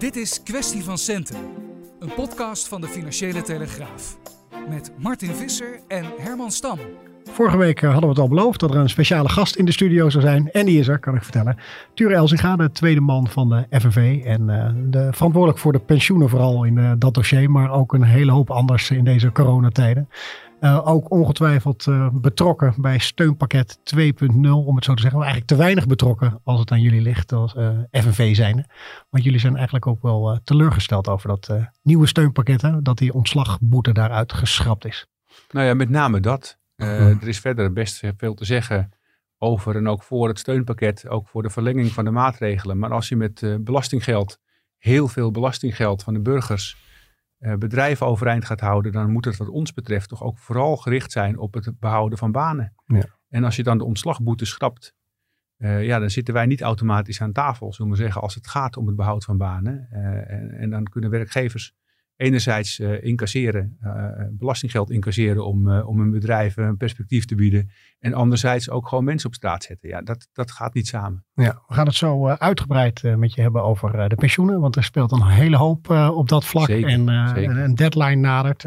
Dit is Kwestie van Centen, een podcast van de Financiële Telegraaf. Met Martin Visser en Herman Stam. Vorige week eh, hadden we het al beloofd dat er een speciale gast in de studio zou zijn. En die is er, kan ik vertellen. Ture Elzinga, de tweede man van de FNV. En uh, de, verantwoordelijk voor de pensioenen vooral in uh, dat dossier. Maar ook een hele hoop anders in deze coronatijden. Uh, ook ongetwijfeld uh, betrokken bij steunpakket 2.0, om het zo te zeggen. Maar eigenlijk te weinig betrokken als het aan jullie ligt als uh, FNV zijn. Want jullie zijn eigenlijk ook wel teleurgesteld over dat nieuwe steunpakket. Hè, dat die ontslagboete daaruit geschrapt is. Nou ja, met name dat. Er is verder best veel te zeggen over en ook voor het steunpakket. Ook voor de verlenging van de maatregelen. Maar als je met belastinggeld, heel veel belastinggeld van de burgers bedrijven overeind gaat houden, dan moet het wat ons betreft toch ook vooral gericht zijn op het behouden van banen. Ja. En als je dan de ontslagboete schrapt, uh, ja, dan zitten wij niet automatisch aan tafel, zullen we zeggen, als het gaat om het behoud van banen. Uh, en, en, dan kunnen werkgevers enerzijds uh, incasseren, uh, belastinggeld incasseren om, uh, om hun bedrijven een perspectief te bieden. En anderzijds ook gewoon mensen op straat zetten. Ja, dat, dat gaat niet samen. Ja, we gaan het zo uitgebreid met je hebben over de pensioenen. Want er speelt een hele hoop op dat vlak. Zeker, en een deadline nadert.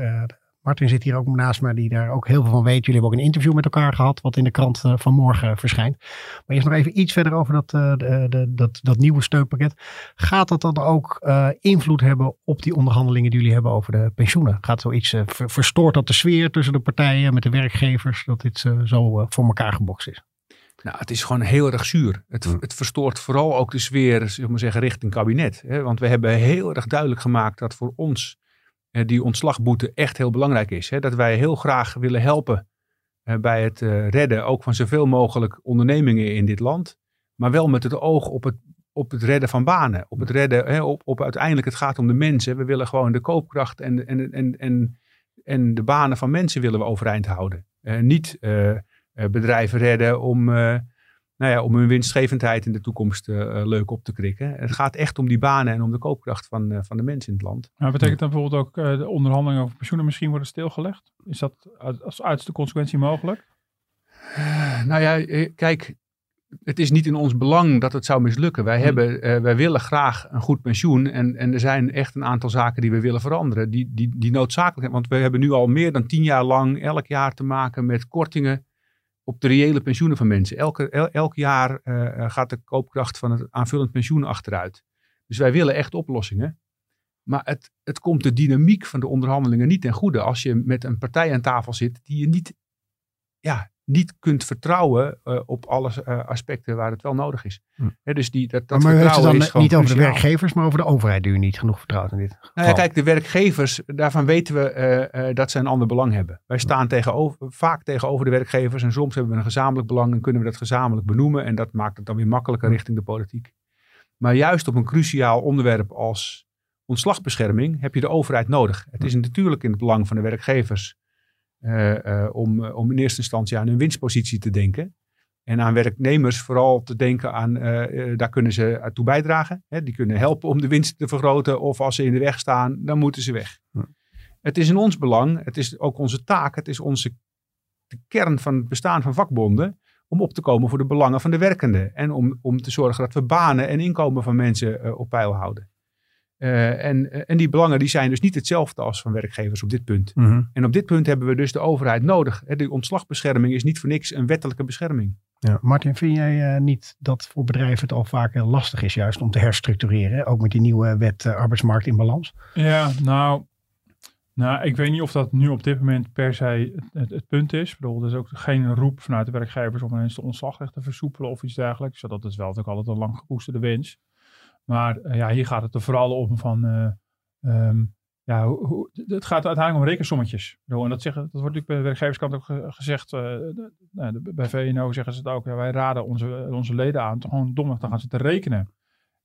Martin zit hier ook naast me, die daar ook heel veel van weet. Jullie hebben ook een interview met elkaar gehad, wat in de krant uh, van morgen verschijnt. Maar eerst nog even iets verder over dat, uh, de, de, dat, dat nieuwe steunpakket. Gaat dat dan ook uh, invloed hebben op die onderhandelingen die jullie hebben over de pensioenen? Gaat zoiets, ver, verstoort dat de sfeer tussen de partijen met de werkgevers, dat dit zo voor elkaar gebokst is? Nou, het is gewoon heel erg zuur. Het, mm. het verstoort vooral ook de sfeer, zeg maar zeggen, richting kabinet. Hè? Want we hebben heel erg duidelijk gemaakt dat voor ons die ontslagboete echt heel belangrijk is. Hè? Dat wij heel graag willen helpen uh, bij het uh, redden ook van zoveel mogelijk ondernemingen in dit land. Maar wel met het oog op het, op het redden van banen. Op het redden, hè, op, op uiteindelijk het gaat om de mensen. We willen gewoon de koopkracht en, en, en, en, en de banen van mensen willen we overeind houden. Niet bedrijven redden om nou ja, om hun winstgevendheid in de toekomst uh, leuk op te krikken. Het gaat echt om die banen en om de koopkracht van, uh, van de mensen in het land. Maar betekent dat bijvoorbeeld ook uh, de onderhandelingen over pensioenen misschien worden stilgelegd? Is dat als uiterste consequentie mogelijk? nou ja, kijk, het is niet in ons belang dat het zou mislukken. Wij, hmm. hebben, wij willen graag een goed pensioen en, en er zijn echt een aantal zaken die we willen veranderen. Die, die, die noodzakelijk zijn, want we hebben nu al meer dan tien jaar lang elk jaar te maken met kortingen op de reële pensioenen van mensen. Elke, elk jaar uh, gaat de koopkracht van het aanvullend pensioen achteruit. Dus wij willen echt oplossingen. Maar het, het komt de dynamiek van de onderhandelingen niet ten goede als je met een partij aan tafel zit die je niet ja, niet kunt vertrouwen uh, op alle uh, aspecten waar het wel nodig is. Hm. He, dus die, dat, dat maar vertrouwen het dan is niet over de werkgevers, maar over de overheid die u niet genoeg vertrouwt in dit geval. Nou ja, kijk, de werkgevers, daarvan weten we uh, dat ze een ander belang hebben. Wij staan tegenover, vaak tegenover de werkgevers en soms hebben we een gezamenlijk belang en kunnen we dat gezamenlijk benoemen en dat maakt het dan weer makkelijker Hm. richting de politiek. Maar juist op een cruciaal onderwerp als ontslagbescherming heb je de overheid nodig. Het is natuurlijk in het belang van de werkgevers om, om in eerste instantie aan hun winstpositie te denken. En aan werknemers vooral te denken aan, uh, daar kunnen ze toe bijdragen. Hè? Die kunnen helpen om de winst te vergroten. Of als ze in de weg staan, dan moeten ze weg. Ja. Het is in ons belang, het is ook onze taak, het is onze de kern van het bestaan van vakbonden. Om op te komen voor de belangen van de werkenden. En om, om te zorgen dat we banen en inkomen van mensen op peil houden. Uh, en, en die belangen die zijn dus niet hetzelfde als van werkgevers op dit punt. Mm -hmm. En op dit punt hebben we dus de overheid nodig. De ontslagbescherming is niet voor niks een wettelijke bescherming. Ja, Martin, vind jij uh, niet dat voor bedrijven het al vaak heel lastig is juist om te herstructureren? Ook met die nieuwe wet uh, arbeidsmarkt in balans? Ja, nou, nou, ik weet niet of dat nu op dit moment per se het, het, het punt is. Ik bedoel, er is ook geen roep vanuit de werkgevers om ineens de ontslagrecht te versoepelen of iets dergelijks. Dat is wel natuurlijk altijd een lang gekoesterde wens. Maar uh, ja, hier gaat het er vooral om van, uh, um, ja, het gaat uiteindelijk om rekensommetjes. En dat, zeggen, dat wordt natuurlijk bij de werkgeverskant ook ge gezegd. De, de, bij VNO zeggen ze het ook. Wij raden onze, onze leden aan gewoon domweg te gaan zitten rekenen.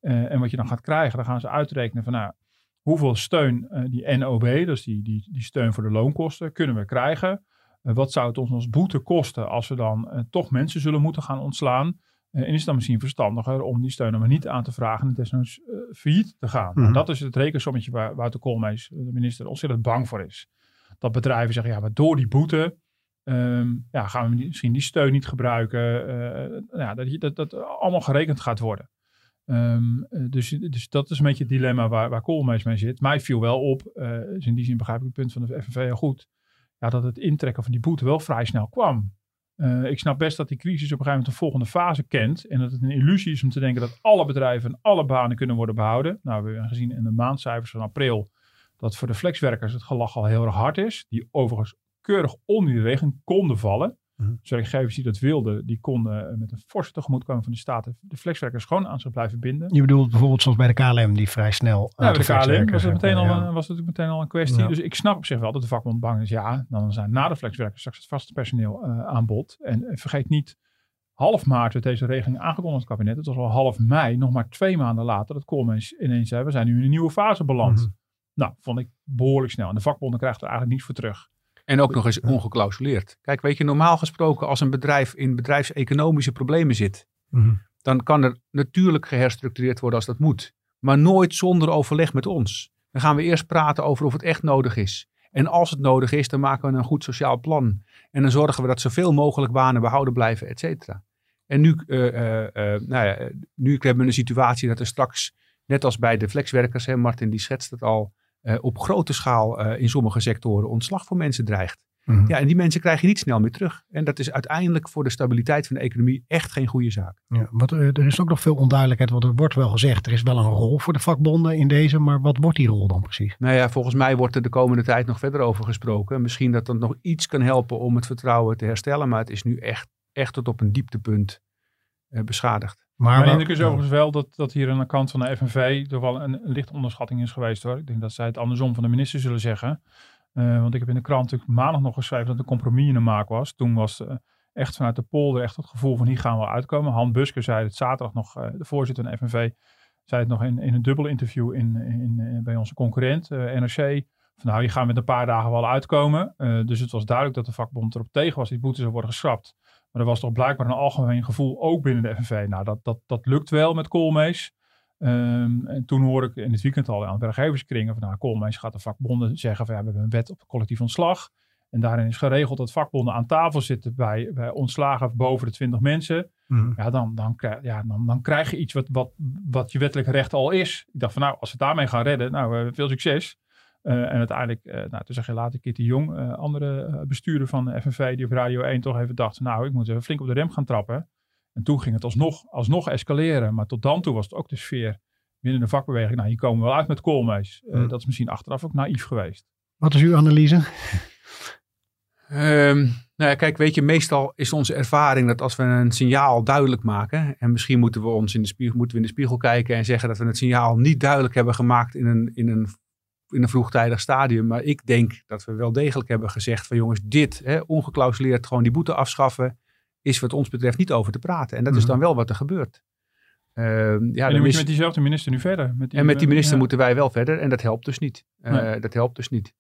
en wat je dan gaat krijgen, dan gaan ze uitrekenen van nou, hoeveel steun die NOB, dus die, die, die steun voor de loonkosten, kunnen we krijgen. wat zou het ons als boete kosten als we dan toch mensen zullen moeten gaan ontslaan? Uh, en is het dan misschien verstandiger om die steun maar niet aan te vragen en desnoods uh, failliet te gaan. En dat is het rekensommetje waar Wouter Koolmees, de minister, ontzettend bang voor is. Dat bedrijven zeggen, ja, maar door die boete um, ja, gaan we misschien die steun niet gebruiken. Uh, ja, dat, dat dat allemaal gerekend gaat worden. Ehm, eh, dus, dus dat is een beetje het dilemma waar, waar Koolmees mee zit. Mij viel wel op, eh, dus in die zin begrijp ik het punt van de FNV heel goed, ja, dat het intrekken van die boete wel vrij snel kwam. Eh, ik snap best dat die crisis op een gegeven moment een volgende fase kent. En dat het een illusie is om te denken dat alle bedrijven en alle banen kunnen worden behouden. Nou, we hebben gezien in de maandcijfers van april dat voor de flexwerkers het gelach al heel erg hard is. Die overigens keurig onder konden vallen. Mhm. Werkgevers die dat wilden, die konden eh, met een forse tegemoetkoming van de staten de flexwerkers gewoon aan zich blijven binden. Je bedoelt bijvoorbeeld zoals bij de KLM, die vrij snel. Ja, bij de KLM was het, meteen al, een- was het meteen al een kwestie. Ja. Dus ik snap op zich wel dat de vakbond bang is. Ja, dan zijn na de flexwerkers straks het vaste personeel eh, aan bod. En eh, vergeet niet, half maart werd deze regeling aangekondigd in het kabinet. Het was al half mei, nog maar twee maanden later, dat Koolmees ineens zei, we zijn nu in een nieuwe fase beland. Mhm. Nou, vond ik behoorlijk snel. En de vakbonden krijgen er eigenlijk niets voor terug. En ook nog eens ongeclausuleerd. Kijk, weet je, normaal gesproken als een bedrijf in bedrijfseconomische problemen zit, Mhm. dan kan er natuurlijk geherstructureerd worden als dat moet. Maar nooit zonder overleg met ons. Dan gaan we eerst praten over of het echt nodig is. En als het nodig is, dan maken we een goed sociaal plan. En dan zorgen we dat zoveel mogelijk banen behouden blijven, et cetera. En nu, eh, eh, eh, nou ja, nu hebben we een situatie dat er straks, net als bij de flexwerkers, hè, Martin die schetst het al, op grote schaal eh, in sommige sectoren ontslag voor mensen dreigt. Mhm. Ja, en die mensen krijg je niet snel meer terug. En dat is uiteindelijk voor de stabiliteit van de economie echt geen goede zaak. Ja, wat, eh, er is ook nog veel onduidelijkheid, want er wordt wel gezegd, er is wel een rol voor de vakbonden in deze, maar wat wordt die rol dan precies? Nou ja, volgens mij wordt er de komende tijd nog verder over gesproken. Misschien dat dat nog iets kan helpen om het vertrouwen te herstellen. Maar het is nu echt, echt tot op een dieptepunt eh, beschadigd. Maar Mijn wel- indruk is overigens wel dat, dat hier aan de kant van de FNV toch wel een, een lichte onderschatting is geweest hoor. Ik denk dat zij het andersom van de minister zullen zeggen. Eh, want ik heb in de krant natuurlijk maandag nog geschreven dat een compromis in de maak was. Toen was eh, echt vanuit de polder echt het gevoel van hier gaan we uitkomen. Han Busker zei het zaterdag nog, eh, de voorzitter van de FNV, zei het nog in, in een dubbel interview in, in, in- bij onze concurrent NRC. Van nou, hier gaan we met een paar dagen wel uitkomen. Dus het was duidelijk dat de vakbond erop tegen was. Die boete zou worden geschrapt. Maar er was toch blijkbaar een algemeen gevoel ook binnen de FNV. Nou, dat, dat, dat lukt wel met Koolmees. Ehm, en toen hoor ik in het weekend al aan de werkgeverskringen van nou, Koolmees gaat de vakbonden zeggen van ja, we hebben een wet op collectief ontslag. En daarin is geregeld dat vakbonden aan tafel zitten bij, bij ontslagen boven de 20 mensen. Mhm. Ja, dan, dan, krijg, ja, dan, dan krijg je iets wat, wat, wat je wettelijk recht al is. Ik dacht van nou, als we het daarmee gaan redden, nou, eh, veel succes. Eh, en uiteindelijk, eh, nou, toen zeg je later Kitty Jong, eh, andere bestuurder van de FNV, die op Radio 1 toch even dacht, nou, ik moet even flink op de rem gaan trappen. En toen ging het alsnog, alsnog escaleren. Maar tot dan toe was het ook de sfeer binnen de vakbeweging. Nou, hier komen we wel uit met koolmees. Eh, Hmm. Dat is misschien achteraf ook naïef geweest. Wat is uw analyse? Ehm, nou ja, kijk, weet je, meestal is onze ervaring dat als we een signaal duidelijk maken, en misschien moeten we ons in de spiegel, moeten we in de spiegel kijken en zeggen dat we het signaal niet duidelijk hebben gemaakt in een, in een, in een vroegtijdig stadium. Maar ik denk dat we wel degelijk hebben gezegd van jongens, dit, hè, ongeclausuleerd gewoon die boete afschaffen, is wat ons betreft niet over te praten. En dat is Mhm. dan wel wat er gebeurt. Ehm, ja, en dan dan moet is- je met diezelfde minister nu verder. Met die, en met die minister ja. moeten wij wel verder en dat helpt dus niet. Eh, Nee. Dat helpt dus niet.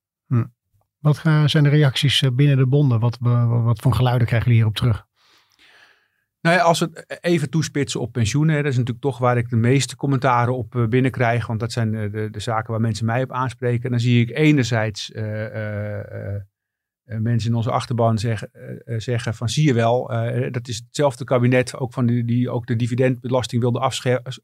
Wat eh, zijn de reacties eh, binnen de bonden? Wat, wat, wat voor geluiden krijgen jullie hierop terug? Nou ja, als we het even toespitsen op pensioenen, hè, dat is natuurlijk toch waar ik de meeste commentaren op eh, binnenkrijg, want dat zijn de, de, de zaken waar mensen mij op aanspreken. Dan zie ik enerzijds eh, eh, eh, eh, mensen in onze achterban zeggen, eh, eh, zeggen van zie je wel, eh, dat is hetzelfde kabinet ook van die, die ook de dividendbelasting wilde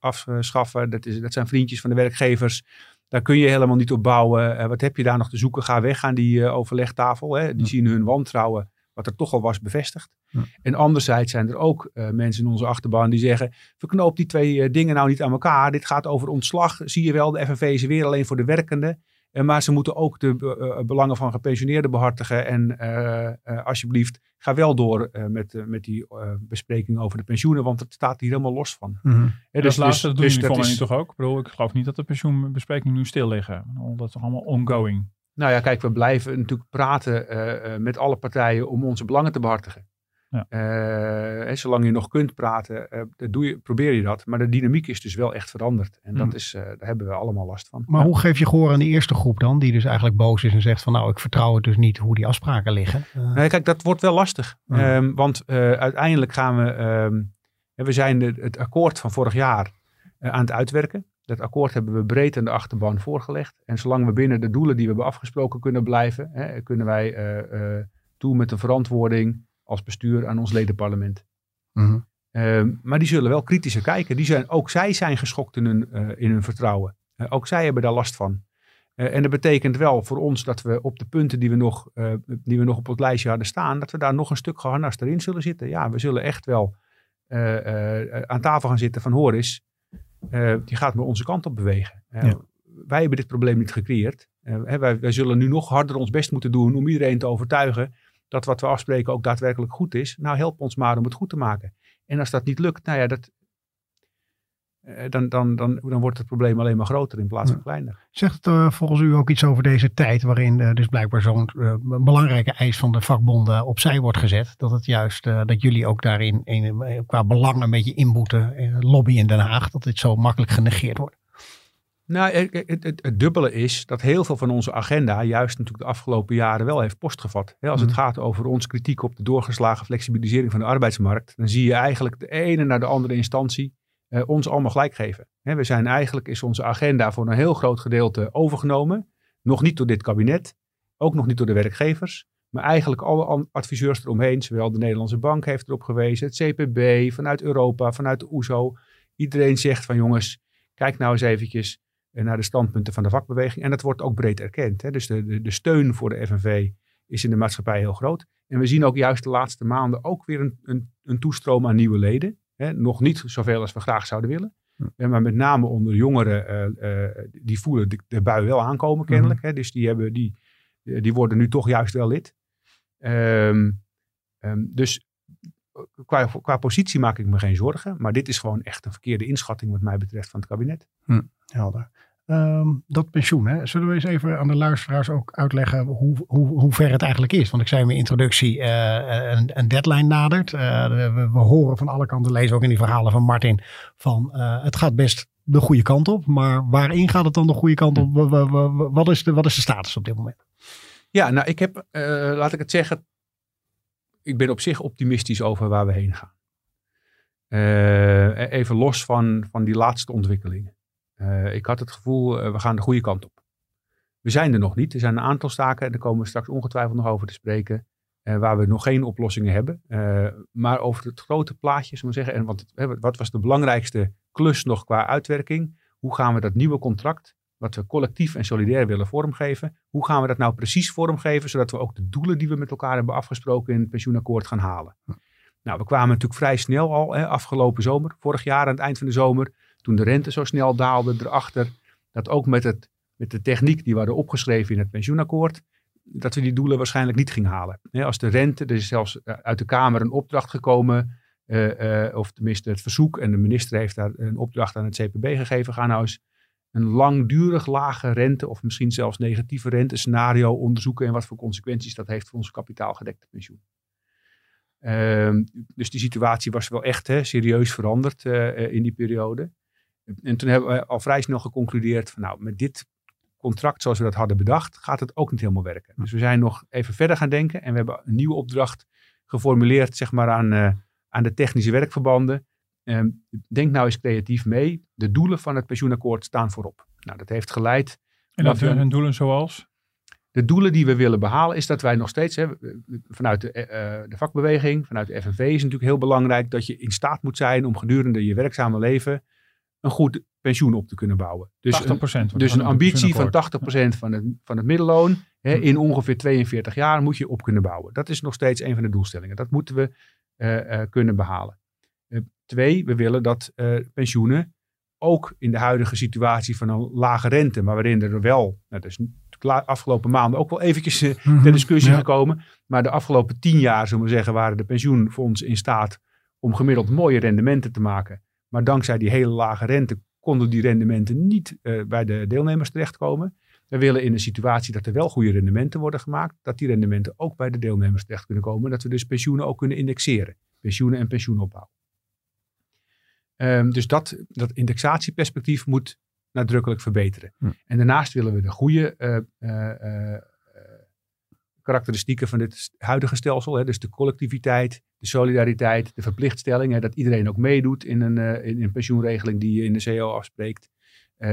afschaffen. Dat, is, dat zijn vriendjes van de werkgevers. Daar kun je helemaal niet op bouwen. Eh, wat heb je daar nog te zoeken? Ga weg aan die eh, overlegtafel. Hè? Die zien hun wantrouwen, wat er toch al was, bevestigd. Ja. En anderzijds zijn er ook eh, mensen in onze achterban die zeggen: verknoop die twee eh, dingen nou niet aan elkaar. Dit gaat over ontslag. Zie je wel, de FNV is weer alleen voor de werkenden. Eh, maar ze moeten ook de belangen van gepensioneerden behartigen. En eh, eh, alsjeblieft, ga wel door eh, met, met die eh, bespreking over de pensioenen, want het staat hier helemaal los van. Hè, dat laatste dat doen jullie dat is- niet toch ook? Ik, bedoel, ik geloof niet dat de pensioenbesprekingen nu stil liggen. Dat is toch allemaal ongoing. Nou ja, kijk, we blijven natuurlijk praten eh, eh, met alle partijen om onze belangen te behartigen. Ja. Eh, hè, zolang je nog kunt praten, eh, dat doe je, probeer je dat. Maar de dynamiek is dus wel echt veranderd. En dat Hmm. is, eh, daar hebben we allemaal last van. Maar hoe geef je gehoor aan die eerste groep dan? Die dus eigenlijk boos is en zegt van nou ik vertrouw het dus niet hoe die afspraken liggen. Eh, Nee, kijk, dat wordt wel lastig. Ehm, want eh, uiteindelijk gaan we. ehm, we zijn de- het akkoord van vorig jaar eh, aan het uitwerken. Dat akkoord hebben we breed aan de achterban voorgelegd. En zolang we binnen de doelen die we hebben afgesproken kunnen blijven, hè, kunnen wij eh, eh, toe met een verantwoording als bestuur aan ons ledenparlement. mhm. Ehm, maar die zullen wel kritischer kijken. Die zijn, ook zij zijn geschokt in hun, eh, in hun vertrouwen. Ook zij hebben daar last van. En dat betekent wel voor ons dat we op de punten die we, nog, die we nog op het lijstje hadden staan, dat we daar nog een stuk geharnast erin zullen zitten. Ja, we zullen echt wel aan tafel gaan zitten van hoor eens, die gaat maar onze kant op bewegen. Wij hebben dit probleem niet gecreëerd. wij, wij zullen nu nog harder ons best moeten doen om iedereen te overtuigen dat wat we afspreken ook daadwerkelijk goed is. Nou, help ons maar om het goed te maken. En als dat niet lukt, nou ja, dat, eh, dan, dan, dan, dan wordt het probleem alleen maar groter in plaats van kleiner. Zegt het uh, volgens u ook iets over deze tijd waarin uh, dus blijkbaar zo'n belangrijke eis van de vakbonden opzij wordt gezet? Dat het juist, dat jullie ook daarin qua belang een beetje inboeten, lobby in Den Haag, dat dit zo makkelijk genegeerd wordt? Nou, het, het, het, dubbele is dat heel veel van onze agenda juist natuurlijk de afgelopen jaren wel heeft postgevat. als het mhm. gaat over ons kritiek op de doorgeslagen flexibilisering van de arbeidsmarkt, dan zie je eigenlijk de ene naar de andere instantie eh, ons allemaal gelijk geven. we zijn eigenlijk, is onze agenda voor een heel groot gedeelte overgenomen. Nog niet door dit kabinet, ook nog niet door de werkgevers, maar eigenlijk alle adviseurs eromheen, zowel de Nederlandse Bank heeft erop gewezen, het CPB, vanuit Europa, vanuit de OESO. Iedereen zegt van jongens, kijk nou eens eventjes naar de standpunten van de vakbeweging. En dat wordt ook breed erkend. Hè. Dus de, de, de, steun voor de FNV is in de maatschappij heel groot. En we zien ook juist de laatste maanden ook weer een, een, een toestroom aan nieuwe leden. Hè. Nog niet zoveel als we graag zouden willen. Hm. Maar met name onder jongeren, uh, uh, die voelen de, de, bui wel aankomen kennelijk. Hm. Hè. Dus die, hebben, die, die worden nu toch juist wel lid. Um, um, dus qua, qua positie maak ik me geen zorgen. Maar dit is gewoon echt een verkeerde inschatting wat mij betreft van het kabinet. Hm, helder. Um, dat pensioen, hè? zullen we eens even aan de luisteraars ook uitleggen hoe, hoe, hoe ver het eigenlijk is? Want ik zei in mijn introductie, uh, een, een, deadline nadert. Uh, we, horen van alle kanten, lezen ook in die verhalen van Martin, van uh, het gaat best de goede kant op. Maar waarin gaat het dan de goede kant op? Wat is de, wat is de status op dit moment? Ja, nou ik heb, laat ik het zeggen, ik ben op zich optimistisch over waar we heen gaan. Uh, even los van, van die laatste ontwikkelingen. Uh, ik had het gevoel, uh, we gaan de goede kant op. We zijn er nog niet. Er zijn een aantal staken, en daar komen we straks ongetwijfeld nog over te spreken, waar we nog geen oplossingen hebben. maar over het grote plaatje, zullen we zeggen, en wat, wat was de belangrijkste klus nog qua uitwerking? Hoe gaan we dat nieuwe contract wat we collectief en solidair willen vormgeven. Hoe gaan we dat nou precies vormgeven, zodat we ook de doelen die we met elkaar hebben afgesproken in het pensioenakkoord gaan halen? Nou, we kwamen natuurlijk vrij snel al, hè, afgelopen zomer, vorig jaar aan het eind van de zomer, toen de rente zo snel daalde erachter, dat ook met, het, met de techniek die we hadden opgeschreven in het pensioenakkoord, dat we die doelen waarschijnlijk niet gingen halen. als de rente, er is zelfs eh, uit de Kamer een opdracht gekomen, uh, uh, of tenminste het verzoek, en de minister heeft daar een opdracht aan het CPB gegeven, ga nou eens een langdurig lage rente of misschien zelfs negatieve rente scenario onderzoeken en wat voor consequenties dat heeft voor ons kapitaalgedekte pensioen. Ehm, dus die situatie was wel echt hè, serieus veranderd in die periode. En toen hebben we al vrij snel geconcludeerd van nou, met dit contract zoals we dat hadden bedacht, gaat het ook niet helemaal werken. Dus we zijn nog even verder gaan denken en we hebben een nieuwe opdracht geformuleerd zeg maar aan, uh, aan de technische werkverbanden Ehm, denk nou eens creatief mee. De doelen van het pensioenakkoord staan voorop. Nou, dat heeft geleid. En dat hun doelen zoals? De doelen die we willen behalen is dat wij nog steeds, hè, vanuit de, uh, de vakbeweging, vanuit de FNV is natuurlijk heel belangrijk dat je in staat moet zijn om gedurende je werkzame leven een goed pensioen op te kunnen bouwen. Dus 80%, een, dus een ambitie van 80% van het, van het middelloon hè, hm. in ongeveer 42 jaar moet je op kunnen bouwen. Dat is nog steeds een van de doelstellingen. Dat moeten we uh, uh, kunnen behalen. Twee, we willen dat pensioenen ook in de huidige situatie van een lage rente, maar waarin er wel, nou, dat is de afgelopen maanden ook wel eventjes uh, ter discussie gekomen, maar de afgelopen tien jaar, zullen we zeggen, waren de pensioenfondsen in staat om gemiddeld mooie rendementen te maken. Maar dankzij die hele lage rente konden die rendementen niet uh, bij de deelnemers terechtkomen. We willen in een situatie dat er wel goede rendementen worden gemaakt, dat die rendementen ook bij de deelnemers terecht kunnen komen. Dat we dus pensioenen ook kunnen indexeren. Pensioenen en pensioenopbouw. Um, dus dat, dat indexatieperspectief moet nadrukkelijk verbeteren. Hm. En daarnaast willen we de goede uh, uh, uh, karakteristieken van dit huidige stelsel, hè, dus de collectiviteit, de solidariteit, de verplichtstelling, hè, dat iedereen ook meedoet in een, in een pensioenregeling die je in de CO afspreekt,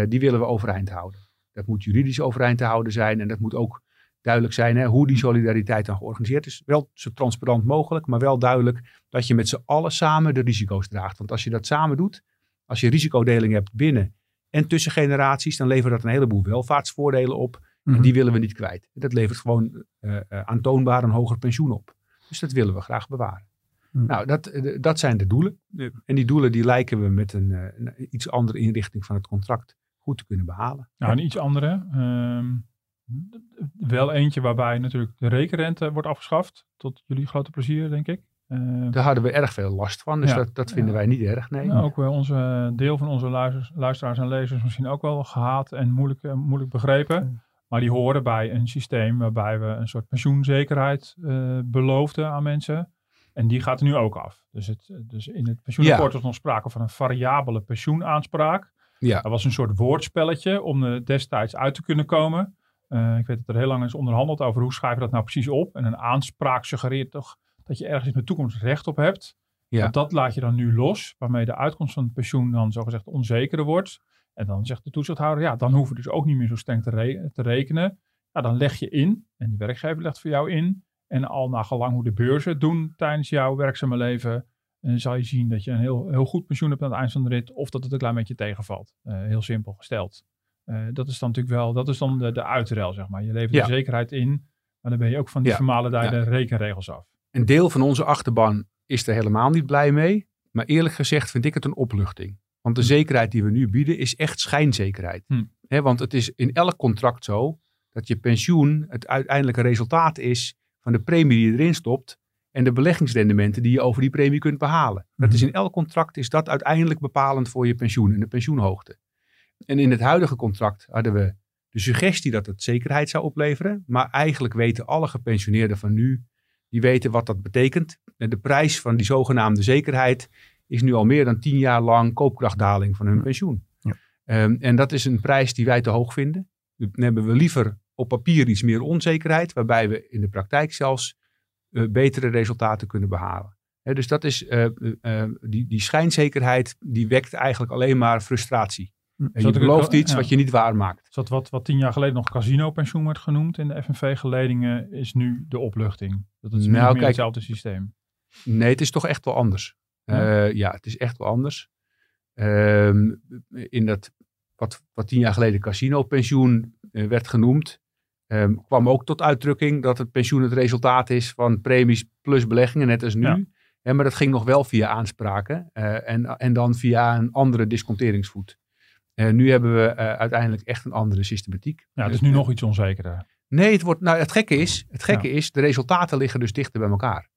die willen we overeind houden. Dat moet juridisch overeind te houden zijn en dat moet ook duidelijk zijn hè, hoe die solidariteit dan georganiseerd is. Wel zo transparant mogelijk, maar wel duidelijk dat je met z'n allen samen de risico's draagt. Want als je dat samen doet, als je risicodeling hebt binnen en tussen generaties, dan levert dat een heleboel welvaartsvoordelen op. En Mhm. die willen we niet kwijt. Dat levert gewoon eh, eh, aantoonbaar een hoger pensioen op. Dus dat willen we graag bewaren. Mhm. Nou, dat, eh, dat zijn de doelen. En die doelen die lijken we met een, eh, een iets andere inrichting van het contract goed te kunnen behalen. Nou, een iets andere. ehm, wel eentje waarbij natuurlijk de rekenrente wordt afgeschaft. Tot jullie grote plezier, denk ik. Eh, Daar hadden we erg veel last van, dus Ja. dat, dat vinden Ja. wij niet erg. Nee. Nou, ook wel onze deel van onze luisters, luisteraars en lezers misschien ook wel gehaat en moeilijk, moeilijk begrepen. Maar die horen bij een systeem waarbij we een soort pensioenzekerheid eh, beloofden aan mensen. En die gaat er nu ook af. Dus, het, dus in het pensioenakkoord was nog sprake van een variabele pensioenaanspraak. Ja. Dat was een soort woordspelletje om er destijds uit te kunnen komen. Eh, ik weet dat er heel lang is onderhandeld over hoe schrijven we dat nou precies op. En een aanspraak suggereert toch dat je ergens in de toekomst recht op hebt. Ja. Dat laat je dan nu los, waarmee de uitkomst van het pensioen dan zogezegd onzekerder wordt. En dan zegt de toezichthouder, ja, dan hoeven we dus ook niet meer zo streng te, re- te rekenen. Ja, dan leg je in en die werkgever legt voor jou in. En al naar gelang hoe de beurzen doen tijdens jouw werkzame leven, eh, zal je zien dat je een heel, heel goed pensioen hebt aan het eind van de rit. Of dat het een klein beetje tegenvalt. Eh, heel simpel gesteld. Eh, dat is dan natuurlijk wel, dat is dan de, de uitruil, zeg maar. Je levert Ja. de zekerheid in, maar dan ben je ook van die Ja. vermalendijde rekenregels af. Een deel van onze achterban is er helemaal niet blij mee. Maar eerlijk gezegd vind ik het een opluchting. Want de Hm. zekerheid die we nu bieden is echt schijnzekerheid. Hm. Hè, want het is in elk contract zo dat je pensioen het uiteindelijke resultaat is van de premie die je erin stopt en de beleggingsrendementen die je over die premie kunt behalen. Dat is in elk contract is dat uiteindelijk bepalend voor je pensioen en de pensioenhoogte. En in het huidige contract hadden we de suggestie dat het zekerheid zou opleveren. Maar eigenlijk weten alle gepensioneerden van nu, die weten wat dat betekent. En de prijs van die zogenaamde zekerheid is nu al meer dan tien jaar lang koopkrachtdaling van hun Ja. pensioen. Ja. Ehm, en dat is een prijs die wij te hoog vinden. Dan hebben we liever op papier iets meer onzekerheid, waarbij we in de praktijk zelfs eh, betere resultaten kunnen behalen. Dus dat is, eh, eh, die, die schijnzekerheid, die wekt eigenlijk alleen maar frustratie. En je belooft iets ja. wat je niet waarmaakt. Dus dat wat, wat tien jaar geleden nog casino-pensioen werd genoemd in de FNV-geledingen, is nu de opluchting. Dat is nu Nou, meer kijk- hetzelfde systeem. Nee, het is toch echt wel anders. Ja? Ja, ja het is echt wel anders. Ehm, in dat, wat, wat tien jaar geleden casino-pensioen eh, werd genoemd, ehm, kwam ook tot uitdrukking dat het pensioen het resultaat is van premies plus beleggingen, net als nu. Ja. Maar dat ging nog wel via aanspraken eh, en, en dan via een andere disconteringsvoet. Eh, nu hebben we eh, uiteindelijk echt een andere systematiek. Ja, het is nu Eh, nog iets onzekerder. Nee, het, wordt, nou, het gekke, is, het gekke is, de resultaten liggen dus dichter bij elkaar.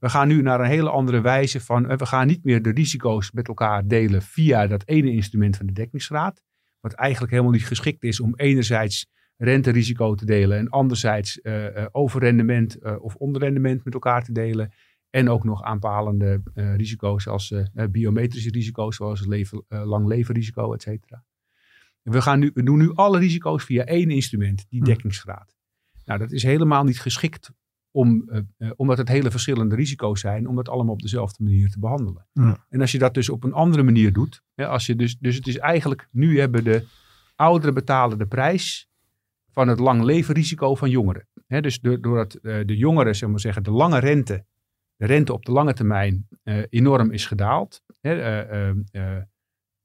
We gaan nu naar een hele andere wijze van, eh, we gaan niet meer de risico's met elkaar delen via dat ene instrument van de dekkingsgraad. Wat eigenlijk helemaal niet geschikt is om enerzijds renterisico te delen en anderzijds eh, eh, overrendement of onderrendement met elkaar te delen. En ook nog aanpalende risico's als biometrische risico's zoals leven, lang leven risico, et cetera. We, gaan nu, we doen nu alle risico's via één instrument, die Hm. dekkingsgraad. Nou, dat is helemaal niet geschikt om, eh, eh, omdat het hele verschillende risico's zijn, om het allemaal op dezelfde manier te behandelen. Ja. En als je dat dus op een andere manier doet, hè, als je dus, dus het is eigenlijk, nu hebben de ouderen betalen de prijs van het lang leven risico van jongeren. Hè, dus do- doordat eh, de jongeren, zeg maar zeggen, de lange rente, de rente op de lange termijn enorm is gedaald. Hè, eh, eh, eh,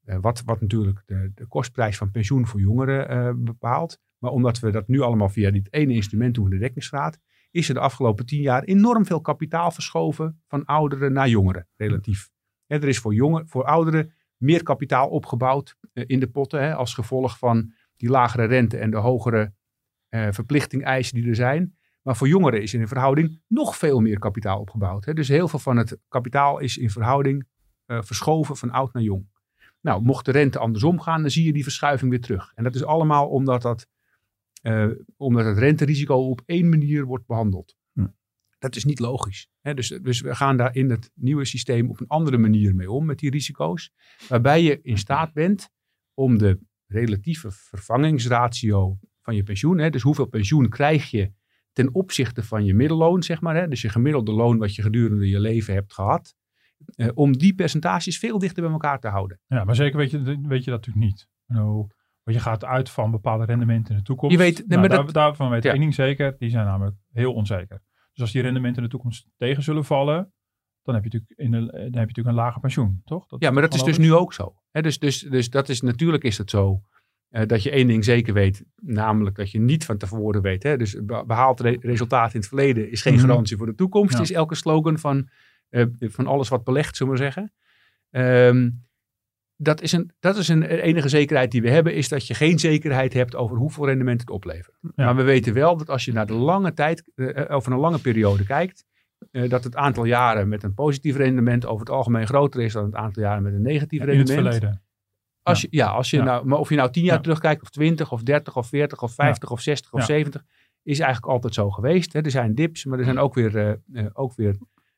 eh, wat, wat natuurlijk de, de kostprijs van pensioen voor jongeren bepaalt. Maar omdat we dat nu allemaal via dit ene instrument doen, de dekkingsgraad, is er de afgelopen tien jaar enorm veel kapitaal verschoven van ouderen naar jongeren, relatief. Er is voor, jongen, voor ouderen meer kapitaal opgebouwd eh, in de potten als gevolg van die lagere rente en de hogere eh verplichting eisen die er zijn. Maar voor jongeren is in verhouding nog veel meer kapitaal opgebouwd. Dus heel veel van het kapitaal is in verhouding eh, verschoven van oud naar jong. Nou, mocht de rente andersom gaan, dan zie je die verschuiving weer terug. En dat is allemaal omdat, dat, eh, omdat het renterisico op één manier wordt behandeld. Hm. Dat is niet logisch. Hè. Dus, dus we gaan daar in het nieuwe systeem op een andere manier mee om met die risico's. Waarbij je in staat bent om de relatieve vervangingsratio van je pensioen, hè, dus hoeveel pensioen krijg je ten opzichte van je middelloon, zeg maar, hè, dus je gemiddelde loon wat je gedurende je leven hebt gehad, eh, om die percentages veel dichter bij elkaar te houden. Ja, maar zeker weet je, weet je dat natuurlijk niet. Nou, Want je gaat uit van bepaalde rendementen in de toekomst. Je weet- nee, Nou, maar daar- dat- daarvan weet ik Ja. één ding zeker. Die zijn namelijk heel onzeker. Dus als die rendementen in de toekomst tegen zullen vallen. Dan heb je natuurlijk, in de, dan heb je natuurlijk een lager pensioen, toch? Ja, maar dat is dus nu ook zo. Dus, dus, dus dat is natuurlijk is het zo eh, dat je één ding zeker weet, namelijk dat je niet van tevoren weet. Hè, dus be- behaald re- resultaat in het verleden is geen Mhm. garantie voor de toekomst, Ja. is elke slogan van, eh, van alles wat belegt, zullen we maar zeggen. Ehm, dat, is een, dat is een enige zekerheid die we hebben, is dat je geen zekerheid hebt over hoeveel rendement het oplevert. Ja. Maar we weten wel dat als je naar de lange tijd, eh, over een lange periode kijkt, eh, dat het aantal jaren met een positief rendement over het algemeen groter is dan het aantal jaren met een negatief in het rendement. verleden. Als je, ja, als je Ja. nou, maar of je nou 10 jaar Ja. terugkijkt, of 20, of 30, of 40, of 50, of 60, of. 70, is eigenlijk altijd zo geweest. Hè. Er zijn dips, maar er zijn ook weer, eh, eh, ook weer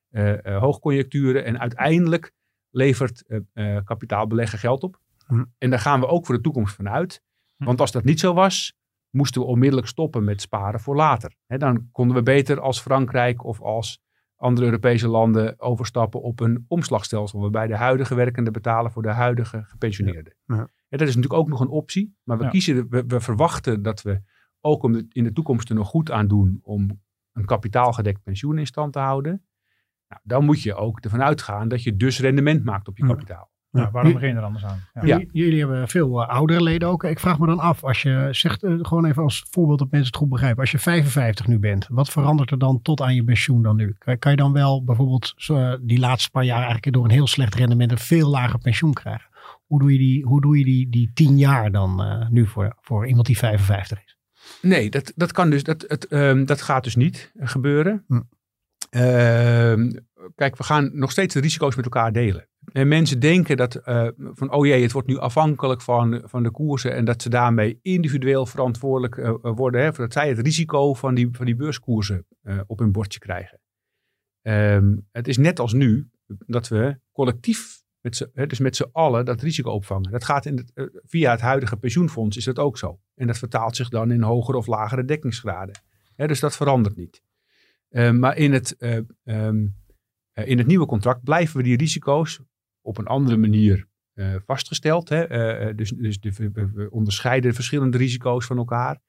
eh, eh, hoogconjuncturen. En uiteindelijk levert eh, eh, kapitaalbeleggen geld op. Hm. En daar gaan we ook voor de toekomst van uit. Hm. Want als dat niet zo was, moesten we onmiddellijk stoppen met sparen voor later. Dan konden we beter als Frankrijk of als andere Europese landen overstappen op een omslagstelsel. Waarbij de huidige werkenden betalen voor de huidige gepensioneerden. Ja. Ja. En dat is natuurlijk ook nog een optie. Maar we, Ja. kiezen, we, we verwachten dat we ook om de- in de toekomst er nog goed aan doen om een kapitaalgedekt pensioen in stand te houden. Nou, dan moet je ook ervan uitgaan dat je dus rendement maakt op je kapitaal. Ja, waarom begin je er anders aan? Ja. Jullie hebben veel eh, oudere leden ook. Ik vraag me dan af, als je zegt, eh, gewoon even als voorbeeld dat mensen het goed begrijpen. Als je 55 nu bent, wat verandert er dan tot aan je pensioen dan nu? Kan, kan je dan wel bijvoorbeeld eh, die laatste paar jaar eigenlijk door een heel slecht rendement een veel lager pensioen krijgen? Hoe doe je die, hoe doe je die, die 10 jaar dan eh, nu voor, voor iemand die 55 is? Nee, dat, dat kan dus. Dat, het, ehm, dat gaat dus niet gebeuren. Hm. Ehm, kijk, we gaan nog steeds de risico's met elkaar delen. En mensen denken dat eh, van oh jee, het wordt nu afhankelijk van, van de koersen en dat ze daarmee individueel verantwoordelijk eh, worden. Hè, dat zij het risico van die, van die beurskoersen eh, op hun bordje krijgen. Ehm, het is net als nu dat we collectief, met hè, dus met z'n allen, dat risico opvangen. Dat gaat in het, eh, via het huidige pensioenfonds is dat ook zo. En dat vertaalt zich dan in hogere of lagere dekkingsgraden. Hè, dus dat verandert niet. Eh, maar in het, eh, ehm, eh, in het nieuwe contract blijven we die risico's op een andere manier vastgesteld. Hè? Dus dus de, we, onderscheiden de verschillende risico's van elkaar.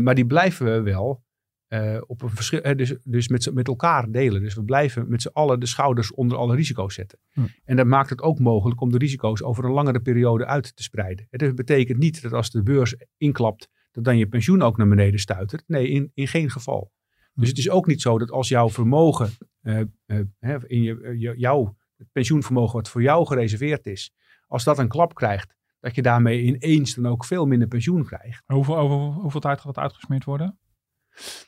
Maar die blijven we wel eh, op een verschil, dus, dus met, met elkaar delen. Dus we blijven met z'n allen de schouders onder alle risico's zetten. Hm. En dat maakt het ook mogelijk om de risico's over een langere periode uit te spreiden. Het betekent niet dat als de beurs inklapt, dat dan je pensioen ook naar beneden stuitert. Nee, in, in geen geval. Dus het is ook niet zo dat als jouw vermogen, hè, in je, eh, je- jouw het pensioenvermogen wat voor jou gereserveerd is, als dat een klap krijgt, dat je daarmee ineens dan ook veel minder pensioen krijgt. Hoeveel, over hoeveel tijd gaat het uitgesmeerd worden?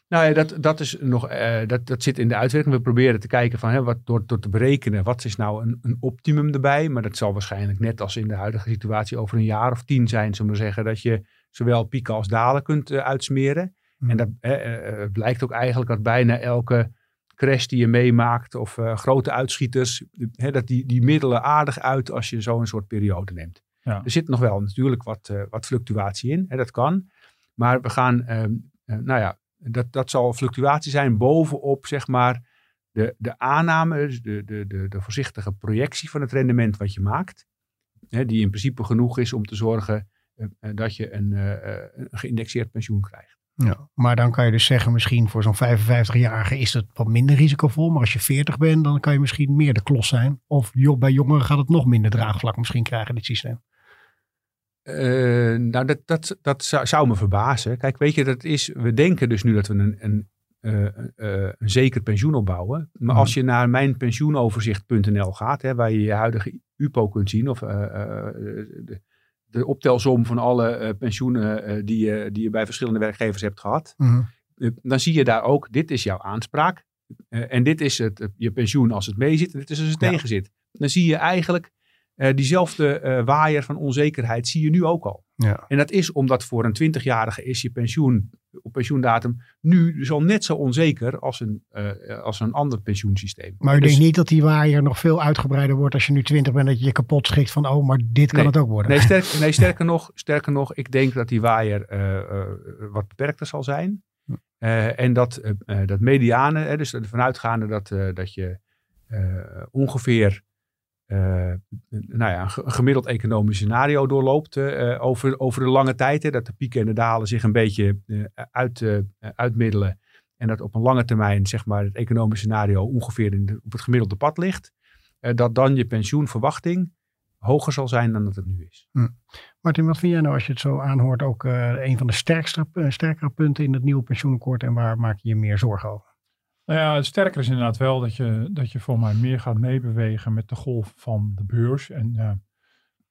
Nou ja, dat, dat, is nog, dat, dat zit in de uitwerking. We proberen te kijken van, hè, wat, door, door te berekenen, wat is nou een, een optimum erbij. Maar dat zal waarschijnlijk net als in de huidige situatie over een jaar of tien zijn, zullen we zeggen, dat je zowel pieken als dalen kunt uitsmeren. Hmm. En dat eh, eh, het blijkt ook eigenlijk dat bijna elke crash die je meemaakt of eh, grote uitschieters, hè, dat die, die middelen aardig uit als je zo'n soort periode neemt. Ja. Er zit nog wel natuurlijk wat, eh, wat fluctuatie in, hè, dat kan. Maar we gaan, ehm, eh, nou ja, dat, dat zal fluctuatie zijn bovenop, zeg maar, de, de aanname, dus de, de, de, de voorzichtige projectie van het rendement wat je maakt. Hè, die in principe genoeg is om te zorgen eh, eh, dat je een, eh, eh, een geïndexeerd pensioen krijgt. Ja, maar dan kan je dus zeggen, misschien voor zo'n 55-jarige is het wat minder risicovol. Maar als je 40 bent, dan kan je misschien meer de klos zijn. Of joh, bij jongeren gaat het nog minder draagvlak misschien krijgen, dit systeem. Eh, nou, dat, dat, dat zou, zou me verbazen. Kijk, weet je, dat is, we denken dus nu dat we een, een, eh, eh, een zeker pensioen opbouwen. Maar Mhm. als je naar mijnpensioenoverzicht.nl gaat, hè, waar je je huidige UPO kunt zien, of de, de optelsom van alle eh, pensioenen eh, die, je, die je bij verschillende werkgevers hebt gehad, Mhm. eh, dan zie je daar ook, dit is jouw aanspraak. en dit is het, je pensioen als het mee zit en dit is als het Ja. tegen zit. Dan zie je eigenlijk diezelfde waaier van onzekerheid zie je nu ook al. Ja. En dat is omdat voor een 20-jarige is je pensioen op pensioendatum nu dus al net zo onzeker als een, eh, als een ander pensioensysteem. Maar u Dus- denkt niet dat die waaier nog veel uitgebreider wordt als je nu 20 bent, dat je je kapot schikt van, oh, maar dit kan Nee. het ook worden. Nee, sterk, nee sterker, nog, sterker nog, ik denk dat die waaier eh, eh, wat beperkter zal zijn. En dat, dat mediane, hè, dus ervan uitgaande dat, dat je ongeveer nou ja, een gemiddeld economisch scenario doorloopt over, over de lange tijd. Hè, dat de pieken en de dalen zich een beetje uit, uitmiddelen. En dat op een lange termijn zeg maar, het economisch scenario ongeveer in op het gemiddelde pad ligt. dat dan je pensioenverwachting hoger zal zijn dan dat het nu is. Hm. Martin, wat vind jij nou als je het zo aanhoort ook een van de sterkste, sterkere punten in het nieuwe pensioenakkoord en waar maak je je meer zorgen over? Nou ja, het sterker is inderdaad wel dat je, dat je voor mij meer gaat meebewegen met de golf van de beurs. En uh,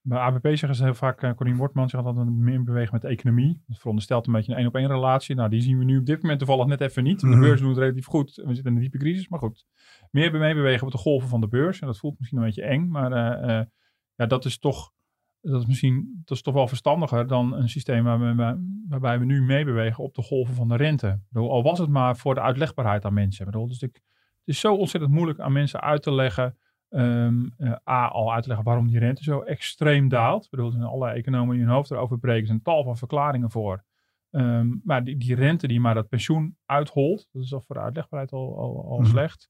bij ABP zeggen ze heel vaak, uh, Corien Wortman zegt altijd meer bewegen met de economie. Dat veronderstelt een beetje een één op één relatie. Nou, die zien we nu op dit moment toevallig net even niet. De mhm. beurs doet het relatief goed. We zitten in een diepe crisis, maar goed. Meer meebewegen met de golven van de beurs. En dat voelt misschien een beetje eng, maar ja, dat is toch, dat is misschien, dat is toch wel verstandiger dan een systeem waar we, waarbij we nu meebewegen op de golven van de rente. Bedoel, al was het maar voor de uitlegbaarheid aan mensen. Bedoel, dus ik, het is zo ontzettend moeilijk aan mensen uit te leggen. Ehm, eh, A, al uit te leggen waarom die rente zo extreem daalt. Ik bedoel, er zijn allerlei economen die hun hoofd erover breken. Er zijn tal van verklaringen voor. Ehm, maar die, die rente die maar dat pensioen uitholt, dat is al voor de uitlegbaarheid al, al, al mhm. slecht.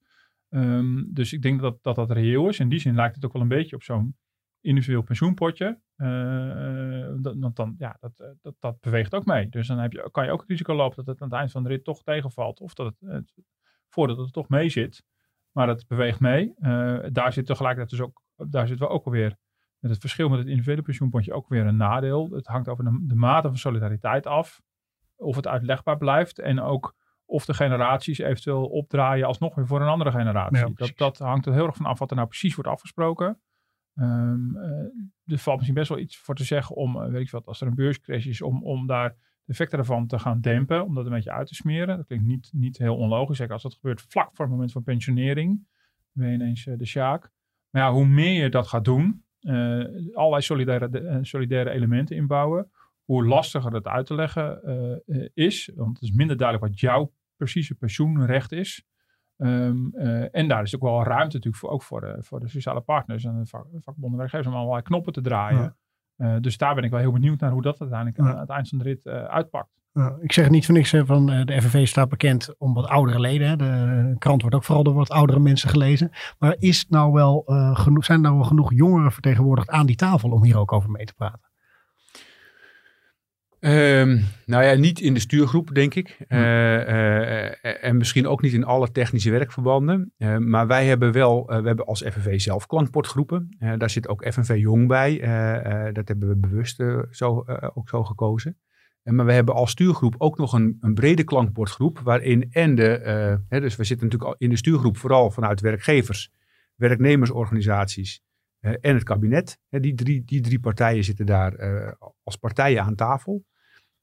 Ehm, dus ik denk dat, dat dat reëel is. In die zin lijkt het ook wel een beetje op zo'n individueel pensioenpotje. Uh, dat, dan, ja, dat, eh, dat, dat beweegt ook mee. Dus dan heb je, kan je ook het risico lopen dat het aan het eind van de rit toch tegenvalt. Of dat het, voordat het toch mee zit. Maar het beweegt mee. daar zit tegelijkertijd dus ook, daar zitten we ook alweer met het verschil met het individuele pensioenpotje ook weer een nadeel. Het hangt over de, de mate van solidariteit af. Of het uitlegbaar blijft. En ook of de generaties eventueel opdraaien alsnog weer voor een andere generatie. dat, dat hangt er heel erg van af wat er nou precies wordt afgesproken. Um, er valt misschien best wel iets voor te zeggen om, eh, weet ik wat, als er een beurscrash is, om, om daar de effecten ervan te gaan dempen, om dat een beetje uit te smeren. Dat klinkt niet, niet heel onlogisch, zeker als dat gebeurt vlak voor het moment van pensionering. Dan ben je ineens de sjaak. Maar ja, hoe meer je dat gaat doen, allerlei solidaire, solidaire elementen inbouwen, hoe lastiger het uit te leggen is. Want het is minder duidelijk wat jouw precieze pensioenrecht is. Um, uh, en daar is ook wel ruimte natuurlijk voor, ook voor de, voor de sociale partners en de vak, vakbonden werkgevers om allerlei knoppen te draaien. Uh, dus daar ben ik wel heel benieuwd naar hoe dat uiteindelijk aan het eind van de rit uh, uitpakt. ik zeg niet voor niks van de FNV staat bekend om wat oudere leden. Hè. De krant wordt ook vooral door wat oudere mensen gelezen. Maar is nou wel, genoeg, zijn er nou wel genoeg jongeren vertegenwoordigd aan die tafel om hier ook over mee te praten? Um, nou ja, niet in de stuurgroep, denk ik. Uh, uh, en misschien ook niet in alle technische werkverbanden. Uh, maar wij hebben wel, we hebben als FNV zelf klankportgroepen. daar zit ook FNV Jong bij. dat hebben we bewust zo, ook zo gekozen. maar we hebben als stuurgroep ook nog een, een brede klankbordgroep. Waarin en de, hè, dus we zitten natuurlijk in de stuurgroep vooral vanuit werkgevers, werknemersorganisaties en het kabinet. die, drie, die drie partijen zitten daar als partijen aan tafel.